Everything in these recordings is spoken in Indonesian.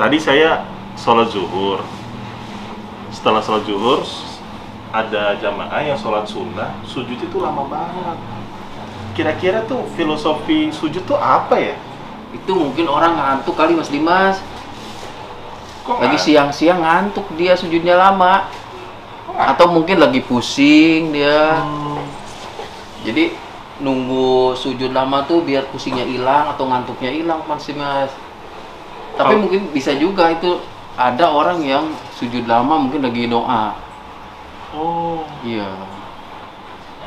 tadi saya sholat zuhur. Setelah sholat zuhur, ada jamaah yang sholat sunnah, sujud itu lama banget. Kira-kira tuh filosofi sujud tuh apa ya? Itu mungkin orang ngantuk kali Mas Dimas. Kok Lagi siang-siang ngantuk dia sujudnya lama. Atau mungkin lagi pusing dia. Hmm, Jadi nunggu sujud lama tuh biar pusingnya hilang atau ngantuknya hilang Mas Dimas. Tapi Kalau- mungkin bisa juga itu ada orang yang sujud lama mungkin lagi doa. Oh, Iya.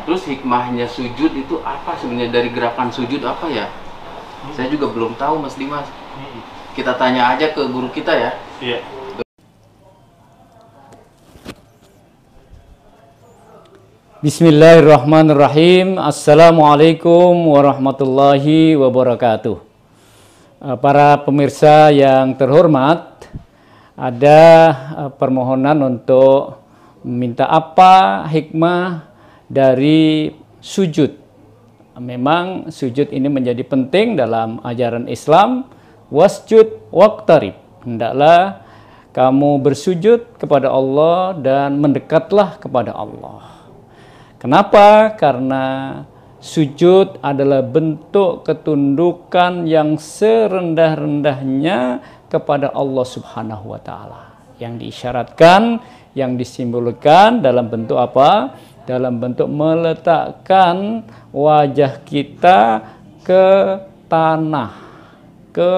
Terus hikmahnya sujud itu apa sebenarnya dari gerakan sujud apa ya? Saya juga belum tahu Mas Dimas. hmm, Kita tanya aja ke guru kita ya. iya. Bismillahirrahmanirrahim. Assalamualaikum warahmatullahi wabarakatuh. Eh, Para pemirsa yang terhormat, ada eh, permohonan untuk meminta apa hikmah dari sujud. Memang sujud ini menjadi penting dalam ajaran Islam. Wasjud waqtarib. Hendaklah kamu bersujud kepada Allah dan mendekatlah kepada Allah. Kenapa? Karena sujud adalah bentuk ketundukan yang serendah-rendahnya kepada Allah Subhanahu wa taala. Yang diisyaratkan, yang disimbolkan dalam bentuk apa? Dalam bentuk meletakkan wajah kita ke tanah, ke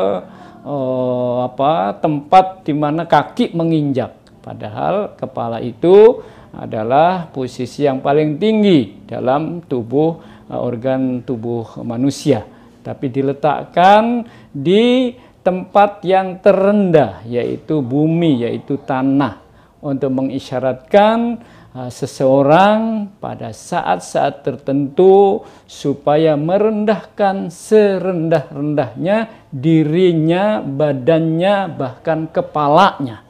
eh, apa? tempat di mana kaki menginjak. Padahal kepala itu adalah posisi yang paling tinggi dalam tubuh organ tubuh manusia tapi diletakkan di tempat yang terendah yaitu bumi yaitu tanah untuk mengisyaratkan eh, seseorang pada saat-saat tertentu supaya merendahkan serendah-rendahnya dirinya, badannya, bahkan kepalanya.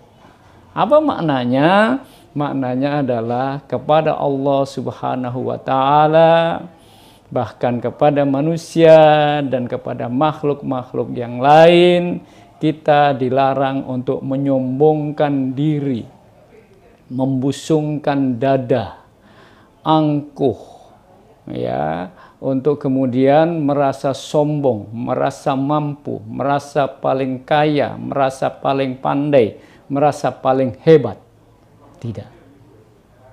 Apa maknanya? Maknanya adalah kepada Allah Subhanahu wa taala bahkan kepada manusia dan kepada makhluk-makhluk yang lain kita dilarang untuk menyombongkan diri, membusungkan dada, angkuh ya, untuk kemudian merasa sombong, merasa mampu, merasa paling kaya, merasa paling pandai, merasa paling hebat. Tidak.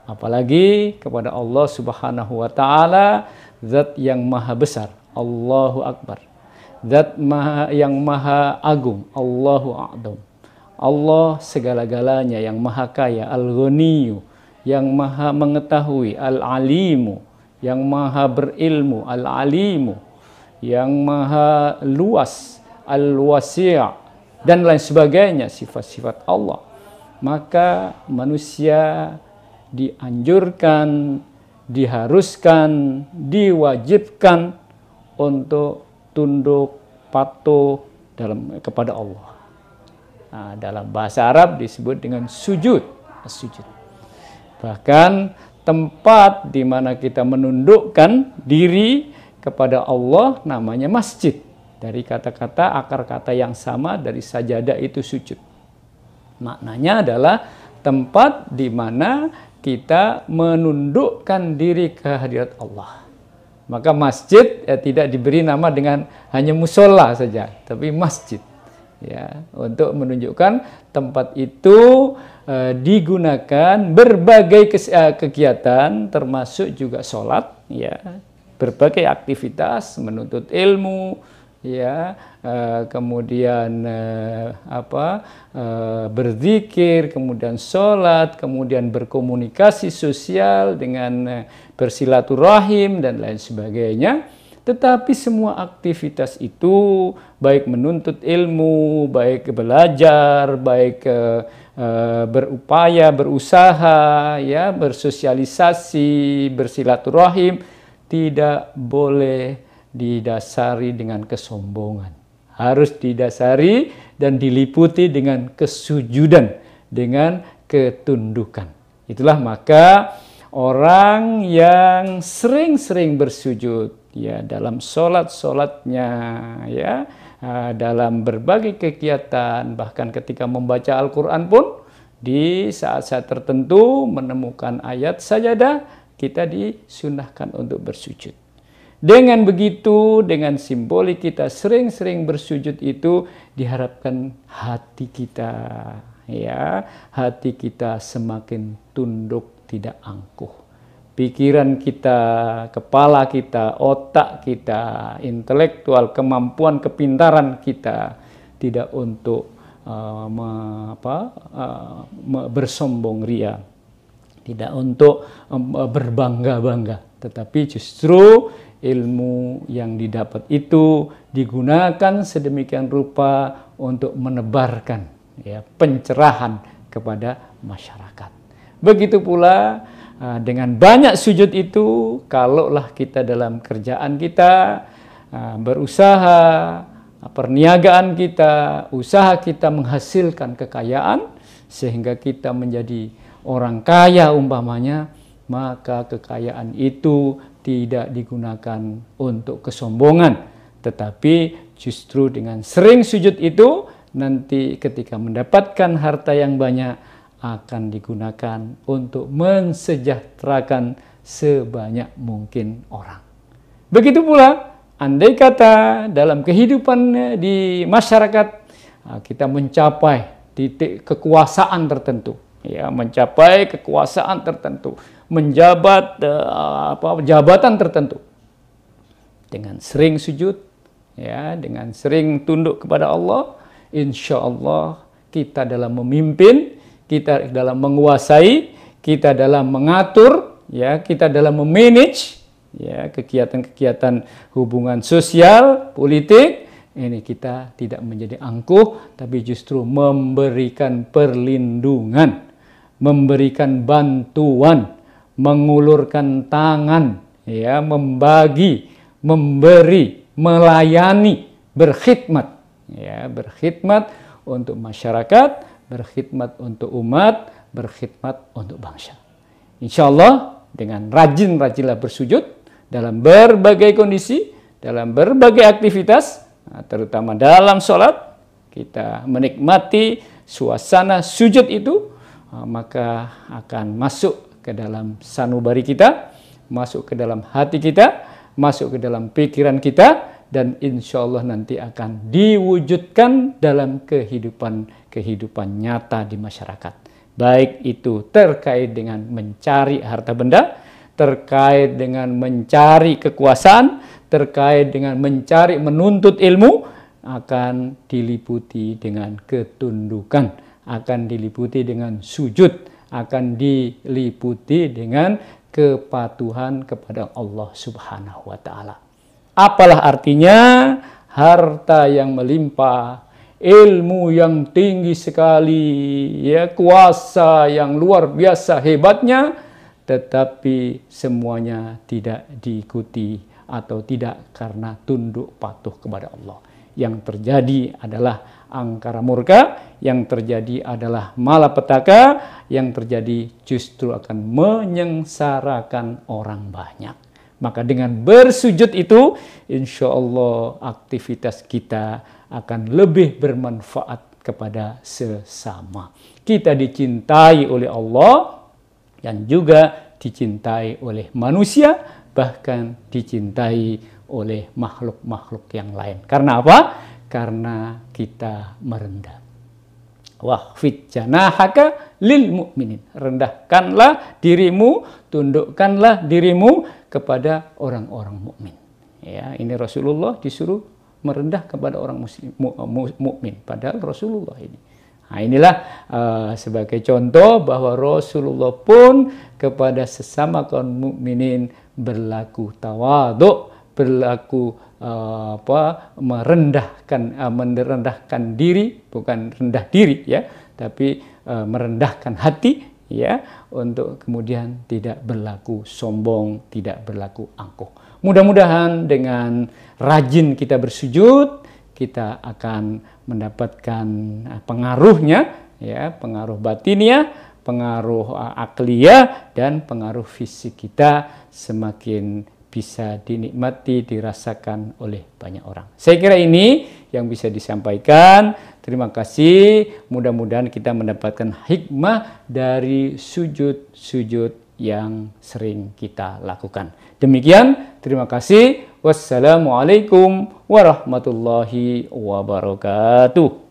Apalagi kepada Allah Subhanahu wa taala, zat yang maha besar, Allahu akbar. Zat maha yang maha agung, Allahu a'dam. Allah segala-galanya yang maha kaya, Al-Ghaniyu, yang maha mengetahui, Al-Alimu, yang maha berilmu, Al-Alimu, yang maha luas, Al-Wasi' dan lain sebagainya sifat-sifat Allah. Maka manusia dianjurkan, diharuskan, diwajibkan untuk tunduk patuh dalam kepada Allah. Nah, dalam bahasa Arab disebut dengan sujud, sujud. Bahkan tempat di mana kita menundukkan diri kepada Allah namanya masjid. Dari kata-kata akar kata yang sama dari sajadah itu sujud. Maknanya adalah tempat di mana kita menundukkan diri ke hadirat Allah. Maka masjid ya, tidak diberi nama dengan hanya musola saja, tapi masjid ya untuk menunjukkan tempat itu eh, digunakan berbagai eh, kegiatan termasuk juga sholat ya berbagai aktivitas menuntut ilmu ya eh, kemudian eh, apa eh, berzikir kemudian sholat kemudian berkomunikasi sosial dengan bersilaturahim dan lain sebagainya. Tetapi semua aktivitas itu baik menuntut ilmu, baik belajar, baik berupaya, berusaha, ya, bersosialisasi, bersilaturahim tidak boleh didasari dengan kesombongan. Harus didasari dan diliputi dengan kesujudan, dengan ketundukan. Itulah maka orang yang sering-sering bersujud ya dalam sholat sholatnya ya uh, dalam berbagai kegiatan bahkan ketika membaca Al-Qur'an pun di saat-saat tertentu menemukan ayat sajadah kita disunahkan untuk bersujud. Dengan begitu, dengan simbolik kita sering-sering bersujud itu diharapkan hati kita ya, hati kita semakin tunduk tidak angkuh. Pikiran kita, kepala kita, otak kita, intelektual, kemampuan, kepintaran kita tidak untuk uh, me, apa, uh, bersombong ria, tidak untuk um, berbangga-bangga, tetapi justru ilmu yang didapat itu digunakan sedemikian rupa untuk menebarkan ya pencerahan kepada masyarakat. Begitu pula uh, dengan banyak sujud itu kalaulah kita dalam kerjaan kita uh, berusaha perniagaan kita, usaha kita menghasilkan kekayaan sehingga kita menjadi orang kaya umpamanya, maka kekayaan itu tidak digunakan untuk kesombongan, tetapi justru dengan sering sujud itu nanti ketika mendapatkan harta yang banyak akan digunakan untuk mensejahterakan sebanyak mungkin orang. Begitu pula andai kata dalam kehidupan di masyarakat ah, kita mencapai titik kekuasaan tertentu, ya mencapai kekuasaan tertentu, menjabat uh, apa jabatan tertentu. Dengan sering sujud ya dengan sering tunduk kepada Allah insya Allah kita dalam memimpin kita dalam menguasai kita dalam mengatur ya kita dalam memanage ya kegiatan-kegiatan hubungan sosial politik ini kita tidak menjadi angkuh tapi justru memberikan perlindungan memberikan bantuan mengulurkan tangan, ya, membagi, memberi, melayani, berkhidmat, ya, berkhidmat untuk masyarakat, berkhidmat untuk umat, berkhidmat untuk bangsa. Insya Allah dengan rajin-rajinlah bersujud dalam berbagai kondisi, dalam berbagai aktivitas, nah, terutama dalam sholat, kita menikmati suasana sujud itu, nah, maka akan masuk ke dalam sanubari kita, masuk ke dalam hati kita, masuk ke dalam pikiran kita, dan insya Allah nanti akan diwujudkan dalam kehidupan-kehidupan nyata di masyarakat. Baik itu terkait dengan mencari harta benda, terkait dengan mencari kekuasaan, terkait dengan mencari menuntut ilmu, akan diliputi dengan ketundukan, akan diliputi dengan sujud, akan diliputi dengan kepatuhan kepada Allah Subhanahu wa taala. Apalah artinya harta yang melimpah, ilmu yang tinggi sekali, ya kuasa yang luar biasa hebatnya, tetapi semuanya tidak diikuti atau tidak karena tunduk patuh kepada Allah. Yang terjadi adalah angkara murka, yang terjadi adalah malapetaka, yang terjadi justru akan menyengsarakan orang banyak. Maka dengan bersujud itu, insya Allah aktivitas kita akan lebih bermanfaat kepada sesama. Kita dicintai oleh Allah dan juga dicintai oleh manusia, bahkan dicintai oleh makhluk-makhluk yang lain. Karena apa? karena kita merendah. Wahfid janahaka lil mu'minin. Rendahkanlah dirimu, tundukkanlah dirimu kepada orang-orang mukmin. Ya, ini Rasulullah disuruh merendah kepada orang muslim mukmin padahal Rasulullah ini. Nah, inilah uh, sebagai contoh bahwa Rasulullah pun kepada sesama kaum mukminin berlaku tawaduk, berlaku uh, apa merendahkan uh, merendahkan diri bukan rendah diri ya tapi uh, merendahkan hati ya untuk kemudian tidak berlaku sombong tidak berlaku angkuh. Mudah-mudahan dengan rajin kita bersujud kita akan mendapatkan pengaruhnya ya pengaruh batinnya pengaruh akliyah dan pengaruh fisik kita semakin bisa dinikmati, dirasakan oleh banyak orang. Saya kira ini yang bisa disampaikan. Terima kasih. Mudah-mudahan kita mendapatkan hikmah dari sujud-sujud yang sering kita lakukan. Demikian, terima kasih. Wassalamualaikum warahmatullahi wabarakatuh.